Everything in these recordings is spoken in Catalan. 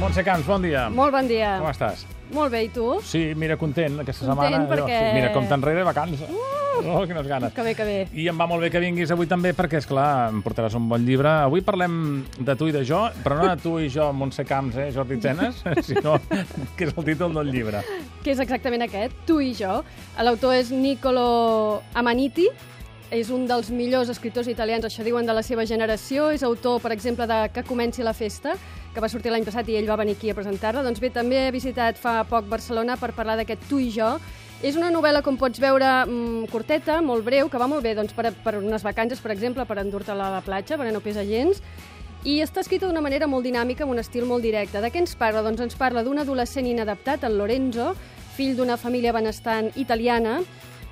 Montse Camps, bon dia. Molt bon dia. Com estàs? Molt bé, i tu? Sí, mira, content aquesta Content setmana. perquè- sí, mira, com t'enrere vacances. Uh! Oh, quines ganes. Que bé, que bé. I em va molt bé que vinguis avui també perquè, és clar, em portaràs un bon llibre. Avui parlem de tu i de jo, però no de tu i jo, Montse Camps, eh, Jordi Tenes, sinó que és el títol del llibre. Que és exactament aquest, tu i jo. L'autor és Niccolo Amaniti, és un dels millors escriptors italians, això diuen, de la seva generació. És autor, per exemple, de Que comenci la festa, que va sortir l'any passat i ell va venir aquí a presentar-la. Doncs bé, també he visitat fa poc Barcelona per parlar d'aquest Tu i jo. És una novel·la, com pots veure, mmm, curteta, molt breu, que va molt bé doncs, per, per unes vacances, per exemple, per endur-te-la a la platja, perquè no pesa gens. I està escrita d'una manera molt dinàmica, amb un estil molt directe. De què ens parla? Doncs ens parla d'un adolescent inadaptat, el Lorenzo, fill d'una família benestant italiana,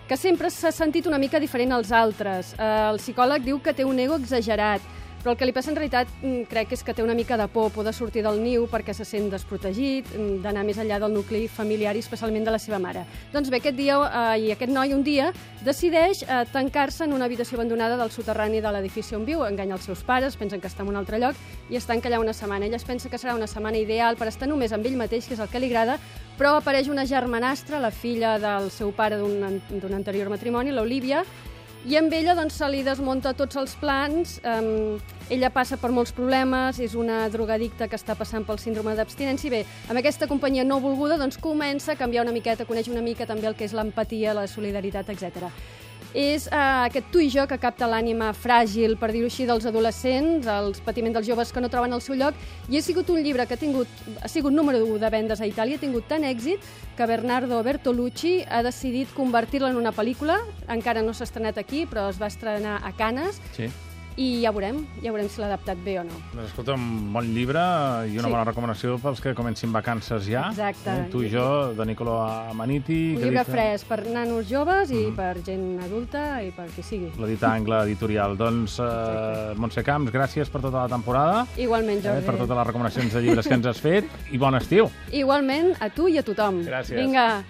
que sempre s'ha sentit una mica diferent als altres. Eh, el psicòleg diu que té un ego exagerat, però el que li passa en realitat mm, crec que és que té una mica de por, por de sortir del niu perquè se sent desprotegit, mm, d'anar més enllà del nucli familiar i especialment de la seva mare. Doncs bé, aquest dia, eh, i aquest noi un dia decideix eh, tancar-se en una habitació abandonada del soterrani de l'edifici on viu, enganya els seus pares, pensen que està en un altre lloc, i es tanca allà una setmana. Ell es pensa que serà una setmana ideal per estar només amb ell mateix, que és el que li agrada, però apareix una germanastra, la filla del seu pare d'un an- d'un anterior matrimoni, l'Olivia, i amb ella doncs, se li desmunta tots els plans, um, ella passa per molts problemes, és una drogadicta que està passant pel síndrome d'abstinència, bé, amb aquesta companyia no volguda doncs, comença a canviar una miqueta, coneix una mica també el que és l'empatia, la solidaritat, etc. És uh, aquest tu i jo que capta l'ànima fràgil, per dir-ho així, dels adolescents, els patiments dels joves que no troben el seu lloc, i ha sigut un llibre que ha, tingut, ha sigut número 1 de vendes a Itàlia, ha tingut tant èxit que Bernardo Bertolucci ha decidit convertir-la en una pel·lícula, encara no s'ha estrenat aquí, però es va estrenar a Canes, Sí. I ja veurem, ja veurem si l'ha adaptat bé o no. Doncs escolta, un bon llibre i una Sí. bona recomanació pels que comencin vacances ja. Exacte. Eh, Tu i jo, de Niccolo Amaniti. Un llibre edita- fresc per nanos joves i per gent adulta i per qui sigui. L'edita Angle Editorial. Doncs, eh, Montse Camps, gràcies per tota la temporada, Igualment, eh, Jordi. per totes les recomanacions de llibres que ens has fet, i bon estiu. Igualment, a tu i a tothom. Gràcies. Vinga,